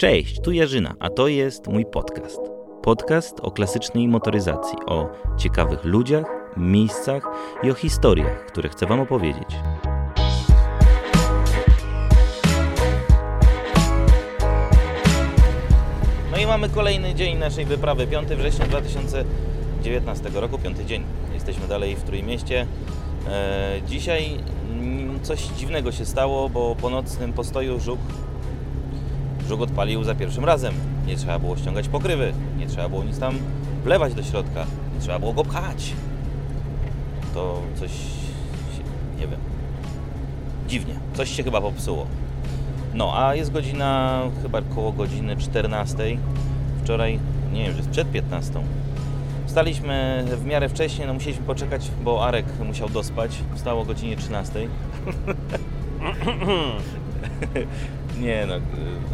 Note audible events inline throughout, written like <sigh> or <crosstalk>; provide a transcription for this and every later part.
Cześć, tu Jarzyna, a to jest mój podcast. Podcast o klasycznej motoryzacji, o ciekawych ludziach, miejscach i o historiach, które chcę Wam opowiedzieć. No i mamy kolejny dzień naszej wyprawy, 5 września 2019 roku, piąty dzień. Jesteśmy dalej w Trójmieście. E, dzisiaj mm, coś dziwnego się stało, bo po nocnym postoju żuk Żuk odpalił za pierwszym razem. Nie trzeba było ściągać pokrywy, nie trzeba było nic tam wlewać do środka, nie trzeba było go pchać. To coś, nie wiem, dziwnie, coś się chyba popsuło. No, a jest godzina chyba koło godziny 14. Wczoraj, nie wiem, że jest przed 15. Wstaliśmy w miarę wcześnie, no musieliśmy poczekać, bo Arek musiał dospać. Wstał o godzinie 13. <clears throat> <clears throat> Nie no, y,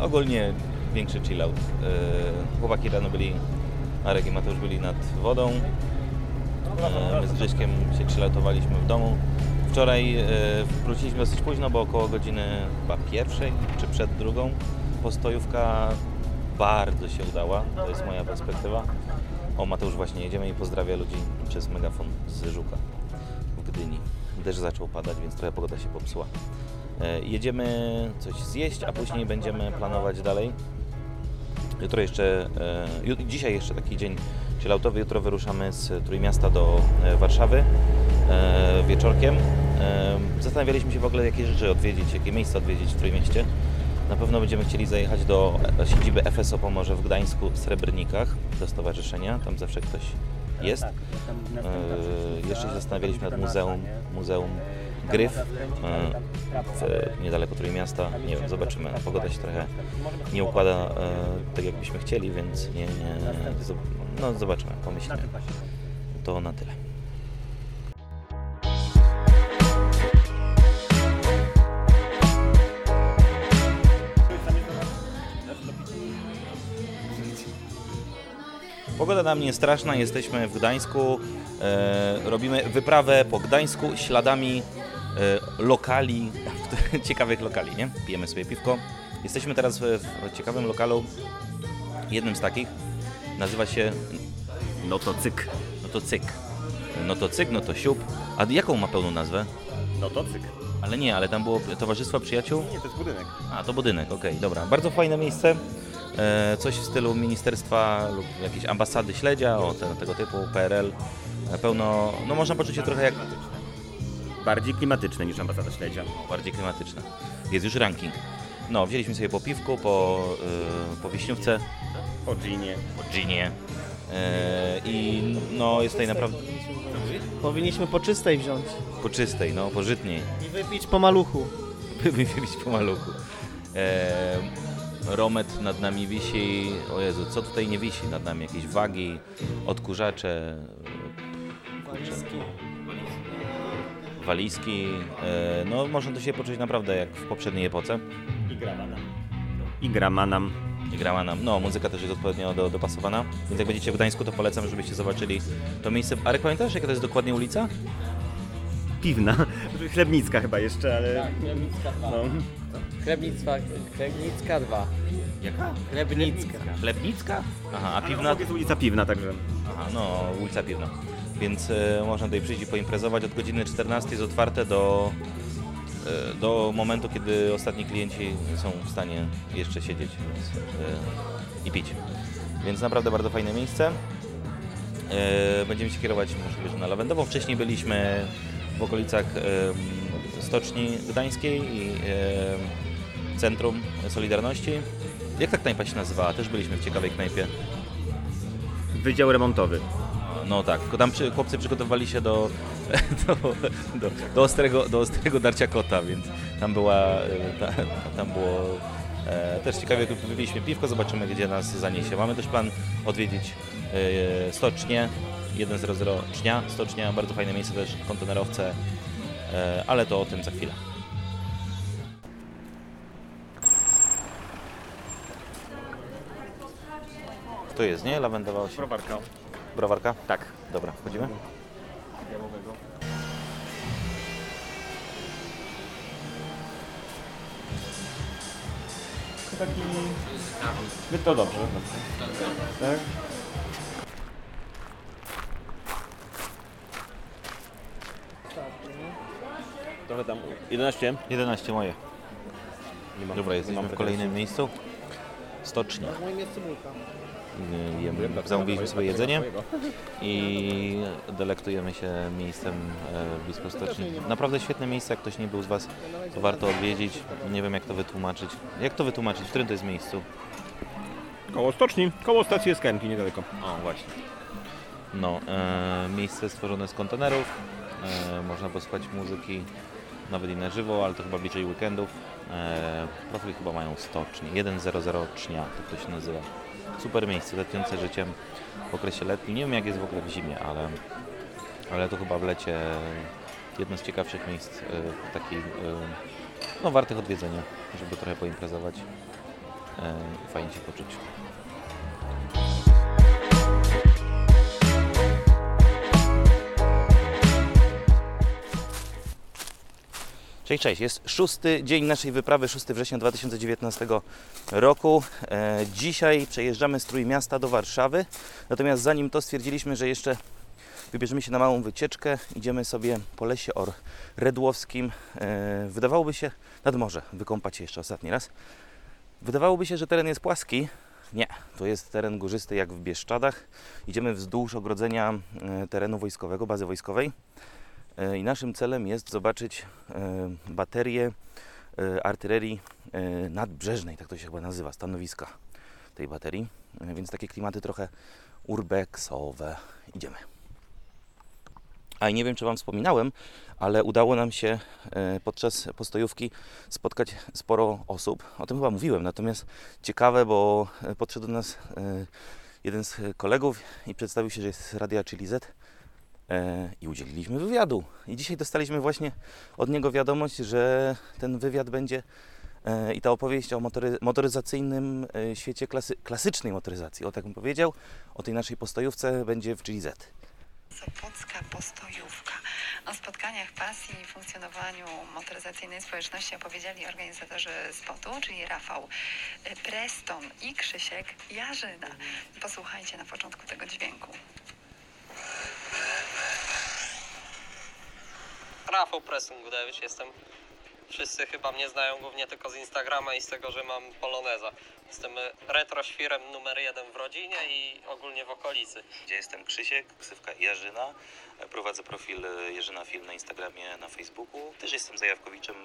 ogólnie większy chillout. Y, Chłopaki rano byli, Arek i Mateusz byli nad wodą. Y, My z Grześkiem się chilloutowaliśmy w domu. Wczoraj wróciliśmy dosyć późno, bo około godziny chyba pierwszej czy przed drugą. Postojówka bardzo się udała, to jest moja perspektywa. O, Mateusz właśnie jedziemy i pozdrawia ludzi przez megafon z Żuka w Gdyni. Deszcz zaczął padać, więc trochę pogoda się popsuła. E, Jedziemy coś zjeść, a później będziemy planować dalej. Jutro jeszcze, e, dzisiaj jeszcze taki dzień chilloutowy. Jutro wyruszamy z Trójmiasta do e, Warszawy wieczorkiem. Zastanawialiśmy się w ogóle, jakie rzeczy odwiedzić, jakie miejsca odwiedzić w Trójmieście. Na pewno będziemy chcieli zajechać do siedziby FSO Pomorze w Gdańsku w Srebrnikach, do stowarzyszenia. Tam zawsze ktoś jest. Tak, Jeszcze się zastanawialiśmy nad muzeum, muzeum Gryf e, niedaleko Trójmiasta. Nie wiem, zobaczymy. Pogoda się trochę nie układa e, tak, jakbyśmy chcieli, więc nie, nie, no zobaczymy, Na pomyślimy. To na tyle. Pogoda nam nie straszna, jesteśmy w Gdańsku, e, robimy wyprawę po Gdańsku śladami lokali, <laughs> ciekawych lokali, nie? Pijemy sobie piwko. Jesteśmy teraz w, ciekawym lokalu, jednym z takich, nazywa się No to cyk. no to cyk. No to cyk, no to siup. A jaką ma pełną nazwę? No to cyk. Ale nie, ale tam było Towarzystwo Przyjaciół. Nie, to jest budynek. A, to budynek, okej, dobra. Bardzo fajne miejsce. E, coś w stylu ministerstwa lub jakiejś ambasady śledzia, o te, tego typu, PRL. E, pełno, no można poczuć się trochę jak Bardziej klimatyczne niż ambasada śledzia. bardziej klimatyczne. Jest już ranking. No, wzięliśmy sobie po piwku, po, e, po wiśniówce, O ginie. po ginie. E, I no, jest tutaj naprawdę Powinniśmy po czystej wziąć po czystej, no, pożytniej. i wypić po maluchu. <laughs> wybić po maluchu. E, Romet nad nami wisi. O Jezu, co tutaj nie wisi nad nami? Jakieś wagi, odkurzacze, Walizki. Walizki. E, no, można tu się poczuć naprawdę jak w poprzedniej epoce. I gra manam. I gra manam. I grała nam, no, muzyka też jest odpowiednio do, dopasowana. Więc jak będziecie w Gdańsku, to polecam, żebyście zobaczyli to miejsce. Arek, pamiętasz, jaka to jest dokładnie ulica? Piwna. <laughs> Chlebnicka chyba jeszcze, ale... Tak, Chlebnicka 2. No. Chlebnictwa, Chlebnicka 2. Jaka? Chlebnicka. Chlebnicka? Aha, a Piwna? piwna? jest ulica Piwna, także... Aha, no, ulica Piwna. Więc e, można tutaj przyjść i poimprezować. Od godziny 14 jest otwarte do, e, do momentu, kiedy ostatni klienci są w stanie jeszcze siedzieć więc, e, i pić. Więc naprawdę bardzo fajne miejsce. E, będziemy się kierować możliwe, na Lawendową. Wcześniej byliśmy w okolicach em, Stoczni Gdańskiej i em, Centrum Solidarności. Jak ta knajpa się nazywała? Też byliśmy w ciekawej knajpie. Wydział remontowy. No tak, tylko tam przy, chłopcy przygotowywali się do, <laughs> do, do, do, ostrego, do ostrego darcia kota, więc tam była, e, ta, tam było e, też ciekawie, wypiliśmy piwko, zobaczymy gdzie nas zaniesie. Mamy też plan odwiedzić e, stocznię, 100 Cznia, stocznia, bardzo fajne miejsce też, kontenerowce, e, ale to o tym za chwilę. To jest, nie? Lawendowa osi. Browarka. Browarka? Tak. Dobra, wchodzimy. Białowego. To taki To dobrze. Tak? Trochę tam. 11? 11 moje. Nie mam, Dobra, jesteśmy w kolejnym miejscu. Stocznia. Moim jest cebulka. Y, Jemy, zamówiliśmy sobie jedzenie i delektujemy się miejscem e, blisko stoczni. Naprawdę świetne miejsce, jak ktoś nie był z Was, to warto odwiedzić. Nie wiem jak to wytłumaczyć. Jak to wytłumaczyć? W którym to jest miejscu? Koło stoczni, koło stacji Eskenki niedaleko. O, właśnie. No, e, miejsce stworzone z kontenerów. E, można posłuchać muzyki nawet i na żywo, ale to chyba bliżej weekendów. E, profil chyba mają stocznie. 100 Cznia, to to się nazywa. Super miejsce, tętniące życiem w okresie letnim. Nie wiem jak jest w ogóle w zimie, ale, ale to chyba w lecie jedno z ciekawszych miejsc e, takich, e, no wartych odwiedzenia, żeby trochę poimprezować e, i fajnie się poczuć. Cześć, cześć. Jest szósty dzień naszej wyprawy, 6 września 2019 roku. E, dzisiaj przejeżdżamy z Trójmiasta do Warszawy. Natomiast zanim to stwierdziliśmy, że jeszcze wybierzemy się na małą wycieczkę. Idziemy sobie po lesie or redłowskim. E, wydawałoby się, nad morze, wykąpać się jeszcze ostatni raz. Wydawałoby się, że teren jest płaski. Nie, to jest teren górzysty jak w Bieszczadach. Idziemy wzdłuż ogrodzenia e, terenu wojskowego, bazy wojskowej. E, I naszym celem jest zobaczyć e, baterię e, artylerii nadbrzeżnej, tak to się chyba nazywa, stanowiska tej baterii. Więc takie klimaty trochę urbexowe. Idziemy. A i nie wiem, czy Wam wspominałem, ale udało nam się podczas postojówki spotkać sporo osób. O tym chyba mówiłem, natomiast ciekawe, bo podszedł do nas jeden z kolegów i przedstawił się, że jest z Radia Chili Z i udzieliliśmy wywiadu. I dzisiaj dostaliśmy właśnie od niego wiadomość, że ten wywiad będzie e, i ta opowieść o motory, motoryzacyjnym e, świecie klasy, klasycznej motoryzacji, o tak bym powiedział, o tej naszej postojówce będzie w Chili Z. Sopocka Postojówka. O spotkaniach pasji i funkcjonowaniu motoryzacyjnej społeczności opowiedzieli organizatorzy spotu, czyli Rafał Preston i Krzysiek Jarzyna. Posłuchajcie na początku tego dźwięku. Rafał Presung Gudewicz jestem. Wszyscy chyba mnie znają głównie tylko z Instagrama i z tego, że mam Poloneza. Jestem retro świrem numer jeden w rodzinie i ogólnie w okolicy. Ja jestem Krzysiek, ksywka Jarzyna. Prowadzę profil Jerzyna Film na Instagramie, na Facebooku. Też jestem zajawkowiczem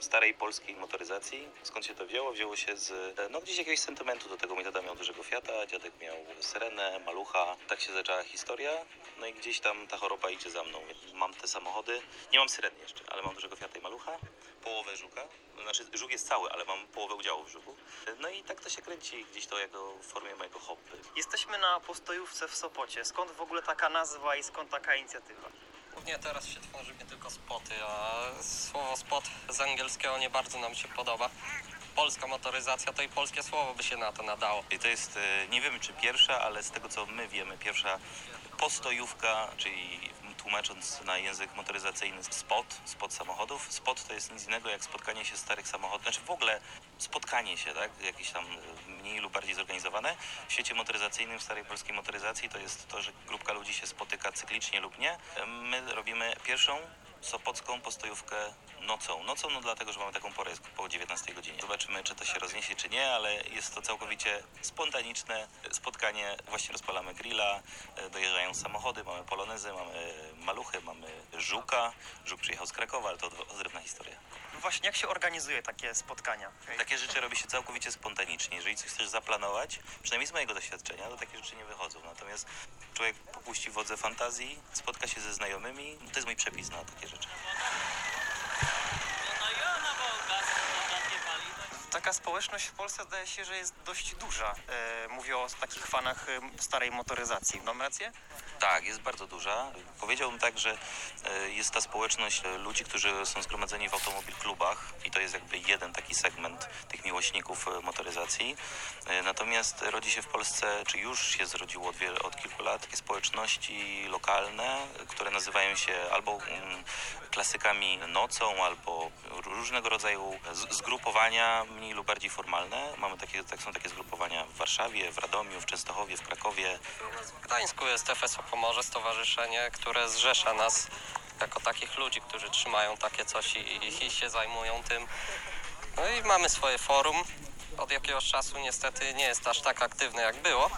starej polskiej motoryzacji. Skąd się to wzięło? Wzięło się z no, gdzieś jakiegoś sentymentu do tego. Mój tata miał dużego Fiata, dziadek miał Syrenę, Malucha. Tak się zaczęła historia. No i gdzieś tam ta choroba idzie za mną. Mam te samochody. Nie mam Syreny jeszcze, ale mam dużego Fiata i Malucha. Połowę Żuka. Znaczy Żuk jest cały, ale mam połowę udziału w Żuku. No i tak to się kręci gdzieś to jako w formie mojego hobby. Jesteśmy na postojówce w Sopocie. Skąd w ogóle taka nazwa i skąd taka inicjatywa? Głównie teraz się tworzy mnie tylko spoty, a słowo spot z angielskiego nie bardzo nam się podoba. Polska motoryzacja to i polskie słowo by się na to nadało. I to jest, e, nie wiemy czy pierwsza, ale z tego co my wiemy, pierwsza postojówka, czyli tłumacząc na język motoryzacyjny spot, spot samochodów. Spot to jest nic innego jak spotkanie się starych samochodów, znaczy w ogóle spotkanie się, tak, jakieś tam e, mniej lub bardziej zorganizowane. W świecie motoryzacyjnym, w starej polskiej motoryzacji to jest to, że grupka ludzi się spotyka cyklicznie lub nie. E, My robimy pierwszą sopocką postojówkę nocą. Nocą, no dlatego, że mamy taką porę, jest po 19 godzinie. Zobaczymy, czy to się rozniesie, czy nie, ale jest to całkowicie spontaniczne spotkanie. Właśnie rozpalamy grilla, e, dojeżdżają samochody, mamy polonezy, mamy maluchy, mamy żuka. Żuk przyjechał z Krakowa, ale to odrębna historia. No właśnie, jak się organizuje takie spotkania? Takie rzeczy robi się całkowicie spontanicznie. Jeżeli coś chcesz zaplanować, przynajmniej z mojego doświadczenia, to takie rzeczy nie wychodzą. Natomiast człowiek popuści wodze fantazji, spotka się ze znajomymi, to jest mój przepis na takie rzeczy. Taka społeczność w Polsce zdaje się, że jest dość duża. E, mówię o takich fanach e, starej motoryzacji. Mam rację? Tak, jest bardzo duża. Powiedziałbym tak, że e, jest ta społeczność e, ludzi, którzy są zgromadzeni w automobil klubach i to jest jakby jeden taki segment tych miłośników motoryzacji. Natomiast rodzi się w Polsce, czy już się zrodziło od, wiele, od kilku lat, takie społeczności lokalne, które nazywają się albo mm, klasykami nocą, albo różnego rodzaju zgrupowania mniej bardziej formalne. Mamy takie, tak są takie zgrupowania w Warszawie, w Radomiu, w Częstochowie, w Krakowie. W Gdańsku jest FSO Pomorze, stowarzyszenie, które zrzesza nas jako takich ludzi, którzy trzymają takie coś i, i się zajmują tym. No i mamy swoje forum. Od jakiegoś czasu niestety nie jest aż tak aktywne jak było,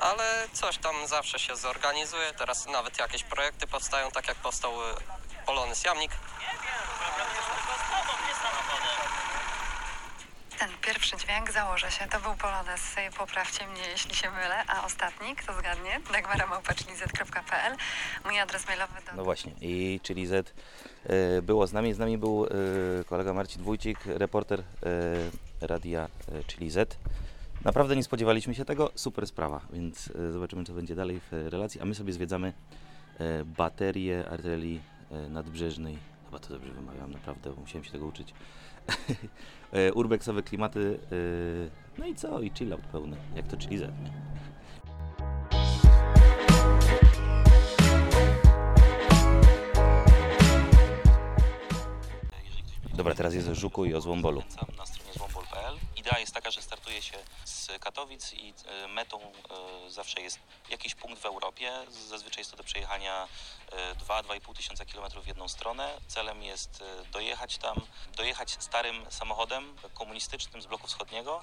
ale coś tam zawsze się zorganizuje. Teraz nawet jakieś projekty powstają, tak jak powstał y, Polonez Jamnik. Ten pierwszy dźwięk, założę się, to był Polonez. Poprawcie mnie, jeśli się mylę. A ostatni, kto zgadnie? dagmaramałpaczlizet.pl Mój adres mailowy do... No właśnie, i czyli Z e, było z nami. Z nami był e, kolega Marcin Wójcik, reporter e, radia czyli Z. Naprawdę nie spodziewaliśmy się tego, super sprawa, więc zobaczymy co będzie dalej w relacji, a my sobie zwiedzamy baterię artylerii nadbrzeżnej. Chyba to dobrze wymawiam, naprawdę musiałem się tego uczyć. <laughs> E, Urbexowe klimaty, e, no i co? I chill out pełny, jak to czyli Z, nie? Dobra, teraz jest o Żuku i o Złombolu. Zachęcam na stronie złombol.pl. Idea jest taka, że startuje się Katowic i e, metą e, zawsze jest jakiś punkt w Europie. Zazwyczaj jest to do przejechania 2-2,5 tysiąca kilometrów w jedną stronę. Celem jest e, dojechać tam, dojechać starym samochodem komunistycznym z bloku wschodniego,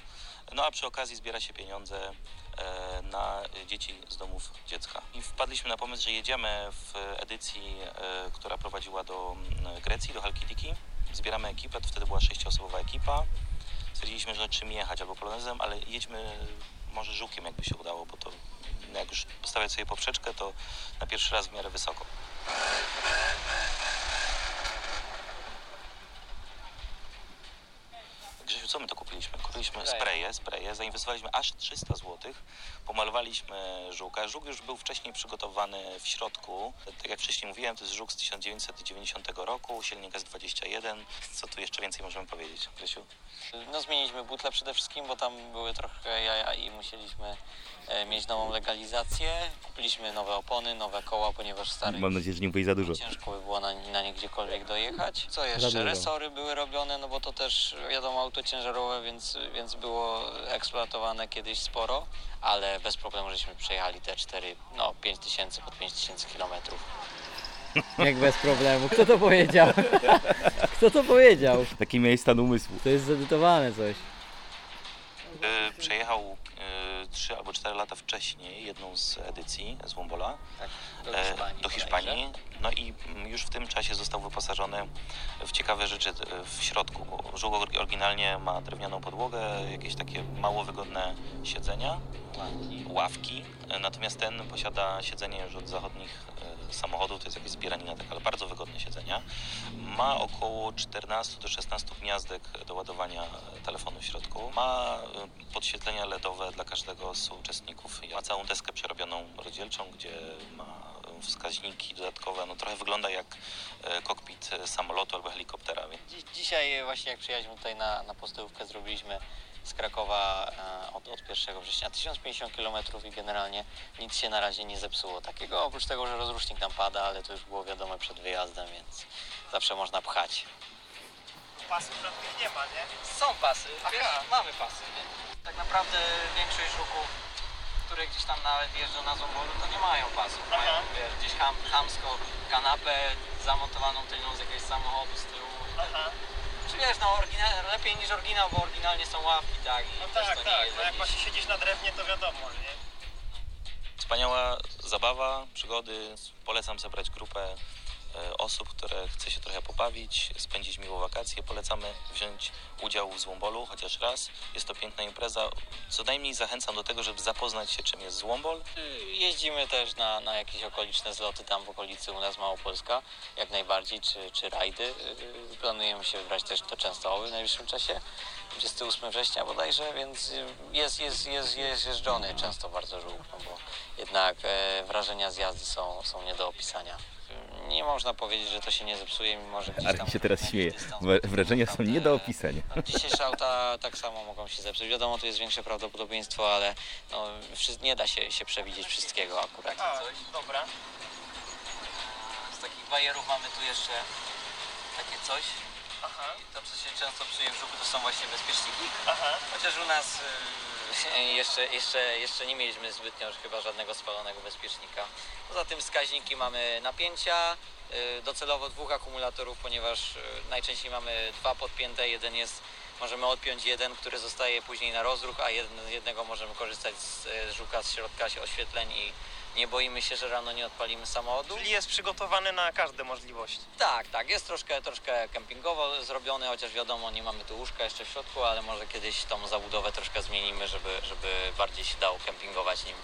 no a przy okazji zbiera się pieniądze e, na dzieci z domów dziecka. I wpadliśmy na pomysł, że jedziemy w edycji, e, która prowadziła do mm, Grecji, do Halkidiki. Zbieramy ekipę, to wtedy była sześcioosobowa ekipa. Stwierdziliśmy, że czym jechać, albo polonezem, ale jedźmy może żukiem, jakby się udało, bo to jak już postawiać sobie poprzeczkę, to na pierwszy raz w miarę wysoko. Grzesiu, co my to kupiliśmy? Kupiliśmy Spraye. spraye, spraye, zainwestowaliśmy aż 300 zł, pomalowaliśmy żuka. Żuk już był wcześniej przygotowany w środku. Tak jak wcześniej mówiłem, to jest żuk z 1990 roku, silnik S21. Co tu jeszcze więcej możemy powiedzieć, Grzesiu? No zmieniliśmy butle przede wszystkim, bo tam były trochę jaja i musieliśmy e, mieć nową legalizację. Kupiliśmy nowe opony, nowe koła, ponieważ stare nadzieję, że nie wyjdzie za dużo. ciężko by było na, na nie gdziekolwiek dojechać. Co jeszcze? Resory były robione, no bo to też wiadomo auto ciężarowe, więc, więc było eksploatowane kiedyś sporo, ale bez problemu żeśmy przejechali te 4, no 5 tysięcy pod 5 tysięcy kilometrów. Jak bez problemu. Kto to powiedział? Kto to powiedział? Taki miałeś stan umysłu. To jest zedytowane coś. E, przejechał e, 3 albo 4 lata wcześniej jedną z edycji z Wombola Tak, do e, Hiszpanii. do Hiszpanii. No i mm, już w tym czasie został wyposażony w ciekawe rzeczy w środku, bo oryginalnie ma drewnianą podłogę, jakieś takie mało wygodne siedzenia, ławki, natomiast ten posiada siedzenie już od zachodnich e, samochodów, to jest jakieś zbieranina taka, ale bardzo wygodne siedzenia. Ma około 14 do 16 gniazdek do ładowania telefonu w środku. Ma e, podświetlenia LEDowe dla każdego z uczestników. Ma całą deskę przerobioną rozdzielczą, gdzie ma wskaźniki dodatkowe. No trochę wygląda jak e, kokpit e, samolotu albo helikoptera. więc Dziś, dzisiaj właśnie jak przyjechaliśmy tutaj na, na postojówkę zrobiliśmy z Krakowa e, od, od 1 września 1050 km i generalnie nic się na razie nie zepsuło takiego, oprócz tego, że rozrusznik nam pada, ale to już było wiadome przed wyjazdem, więc zawsze można pchać. Pasów żadnych nie ma, nie? Są pasy, wiesz, mamy pasy. Nie? Tak naprawdę większość żuków, które gdzieś tam nawet jeżdżą na Zombolu, to nie mają pasów. Mają, Aha. wiesz, gdzieś ham, hamsko kanapę zamontowaną tylną z jakiegoś samochodu z tyłu. Aha. Czy wiesz, no oryginal, lepiej niż oryginał, bo oryginalnie są ławki, tak? I No tak, tak. No jak właśnie siedzisz na drewnie, to wiadomo, nie? Wspaniała zabawa, przygody. Polecam zebrać grupę osób, które chce się trochę pobawić, spędzić miło wakacje. Polecamy wziąć udział w Złombolu chociaż raz. Jest to piękna impreza. Co najmniej zachęcam do tego, żeby zapoznać się czym jest Złombol. Jeździmy też na, na jakieś okoliczne zloty tam w okolicy u nas Małopolska, jak najbardziej, czy, czy rajdy. Yy, Planujemy się wybrać też do Częstochowy w najbliższym czasie, 28 września bodajże, więc jest, jest, jest, jest jeżdżony często bardzo żółk, no bo jednak e, wrażenia z jazdy są, są nie do opisania. Nie można powiedzieć, że to się nie zepsuje, mimo że gdzieś tam się teraz śmieje. dystans Wra- Wrażenia są naprawdę- nie do opisania. no, Dzisiejsze auta tak samo mogą się zepsuć. Wiadomo, tu jest większe prawdopodobieństwo, ale no, wszy- nie da się, się przewidzieć wszystkiego akurat. A, dobra. Z takich bajerów mamy tu jeszcze takie coś. I to, co się często psuje w żuku, to są właśnie bezpieczniki. Chociaż u nas y, <laughs> jeszcze, jeszcze, jeszcze nie mieliśmy zbytnio chyba żadnego spalonego bezpiecznika. Poza tym wskaźniki mamy napięcia, y, docelowo dwóch akumulatorów, ponieważ y, najczęściej mamy dwa podpięte, jeden jest, możemy odpiąć jeden, który zostaje później na rozruch, a jednego możemy korzystać z, z żuka z środka oświetleń i nie boimy się, że rano nie odpalimy samochodu. Czyli jest przygotowany na każde możliwości. Tak, tak, jest troszkę, troszkę kempingowo zrobiony, chociaż wiadomo, nie mamy tu łóżka jeszcze w środku, ale może kiedyś tą zabudowę troszkę zmienimy, żeby, żeby bardziej się dało kempingować nim.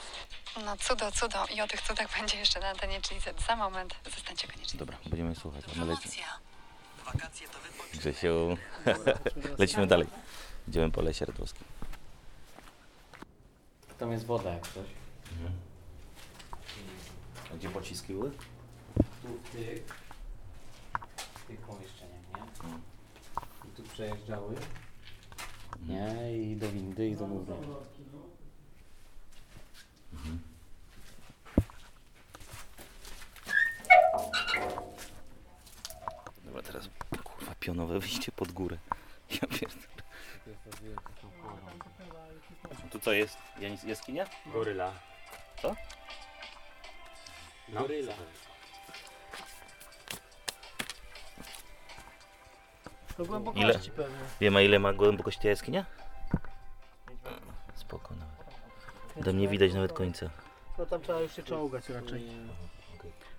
No cudo, cudo. I o tych cudach będzie jeszcze na antenie GZ. Za moment. Zostańcie koniecznie. Dobra, będziemy słuchać. My lecimy. Wakacje to wypoczynek. Grzesiu. <laughs> Lecimy dalej. Idziemy po Lesie Radłowskim. Tam jest woda jak coś. A gdzie pociski były? Tu w tych, w tych pomieszczeniach, nie? I tu przejeżdżały. Nie, i do windy, i do góry. Dobra, teraz kurwa pionowe wyjście pod górę. Ja pierdolę. Tu co jest? Janis jaskinia? Goryla. Co? No. Goryla. Do głębokości Ile? pewnie. Wiemy ile ma głębokość ta jaskinia? Spoko nawet. Tam nie widać nawet końca. No tam trzeba już się czołgać raczej.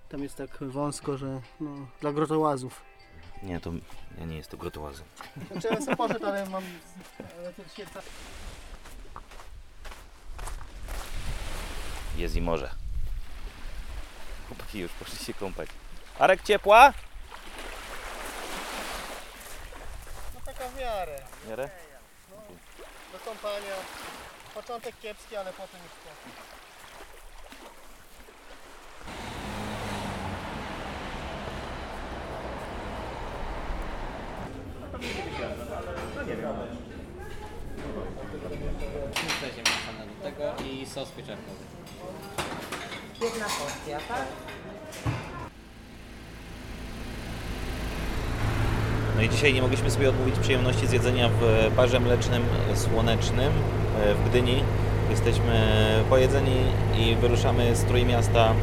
Tam jest tak wąsko, że no, dla grotołazów. Nie, to ja nie jest to grotołazy. Znaczy <laughs> ja sam poszedł, ale mam... Ale to. Jest i morze. Chłopaki już poszli się kąpać. Arek ciepła? No taka w miarę. W miarę? Do kąpania. Początek kiepski, ale potem już spoko. Puszczę się do tego i sos pieczarkowy. Jedna porcja, tak? No i dzisiaj nie mogliśmy sobie odmówić przyjemności zjedzenia w barze mlecznym słonecznym e, w Gdyni. Jesteśmy pojedzeni i wyruszamy z Trójmiasta.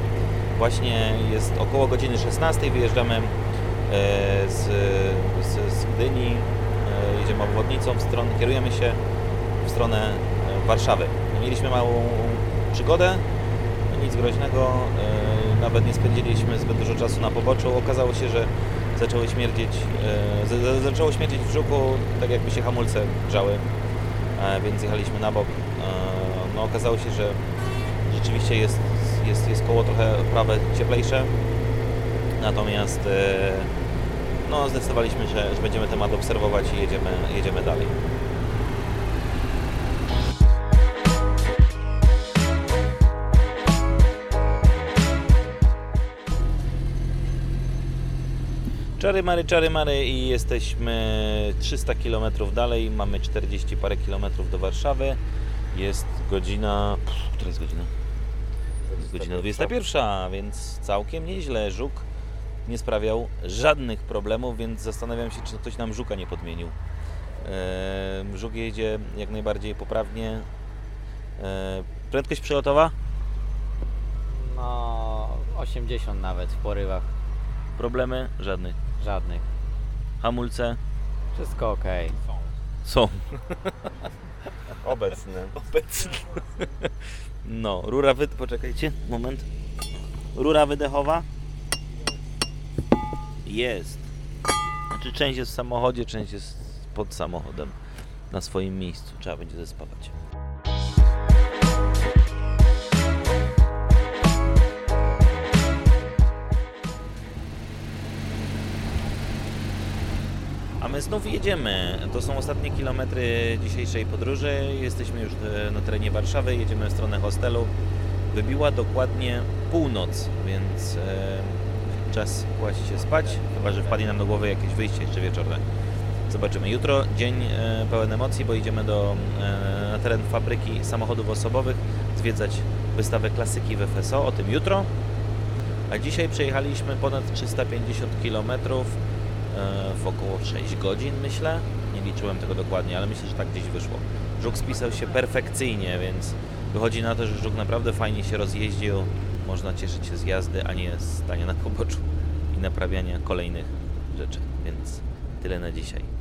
Właśnie jest około godziny 16. Wyjeżdżamy e, z, z, z Gdyni. Jedziemy obwodnicą w stronę, kierujemy się w stronę e, Warszawy. Mieliśmy małą przygodę, nic groźnego. e, Nawet nie spędziliśmy zbyt dużo czasu na poboczu. Okazało się, że e, z- z- zaczęło śmierdzieć w żuku, tak jakby się hamulce grzały, e, więc jechaliśmy na bok. No okazało się, że rzeczywiście jest, jest, jest koło trochę prawe cieplejsze, natomiast no, zdecydowaliśmy, że, że będziemy temat obserwować i jedziemy, jedziemy dalej. Czary mary, czary mary i jesteśmy 300 km dalej, mamy 40 parę kilometrów do Warszawy. Jest godzina... Pff, która jest godzina? Jest godzina 21, więc całkiem nieźle. Żuk nie sprawiał żadnych problemów, więc zastanawiam się, czy ktoś nam żuka nie podmienił. Eee, Żuk jedzie jak najbardziej poprawnie. Eee, Prędkość przelotowa? No, 80 nawet w porywach. Problemy? Żadnych. Żadnych. Hamulce? Wszystko ok. Są. <laughs> Obecny. Obecnie. No, rura wyd... Poczekajcie, moment. Rura wydechowa. Jest. Znaczy część jest w samochodzie, część jest pod samochodem. Na swoim miejscu. Trzeba będzie zespawać. My znów jedziemy. To są ostatnie kilometry dzisiejszej podróży. Jesteśmy już e, na terenie Warszawy, jedziemy w stronę hostelu. Wybiła dokładnie północ, więc e, czas kłaść się spać, chyba że wpadnie nam do głowy jakieś wyjście jeszcze wieczorne. Zobaczymy. Jutro dzień e, pełen emocji, bo idziemy do, e, na teren fabryki samochodów osobowych, zwiedzać wystawę klasyki w FSO, o tym jutro. A dzisiaj przejechaliśmy ponad 350 km e, w około 6 godzin, myślę. Nie liczyłem tego dokładnie, ale myślę, że tak gdzieś wyszło. Żuk spisał się perfekcyjnie, więc wychodzi na to, że Żuk naprawdę fajnie się rozjeździł. Można cieszyć się z jazdy, a nie stania na poboczu i naprawiania kolejnych rzeczy. Więc tyle na dzisiaj.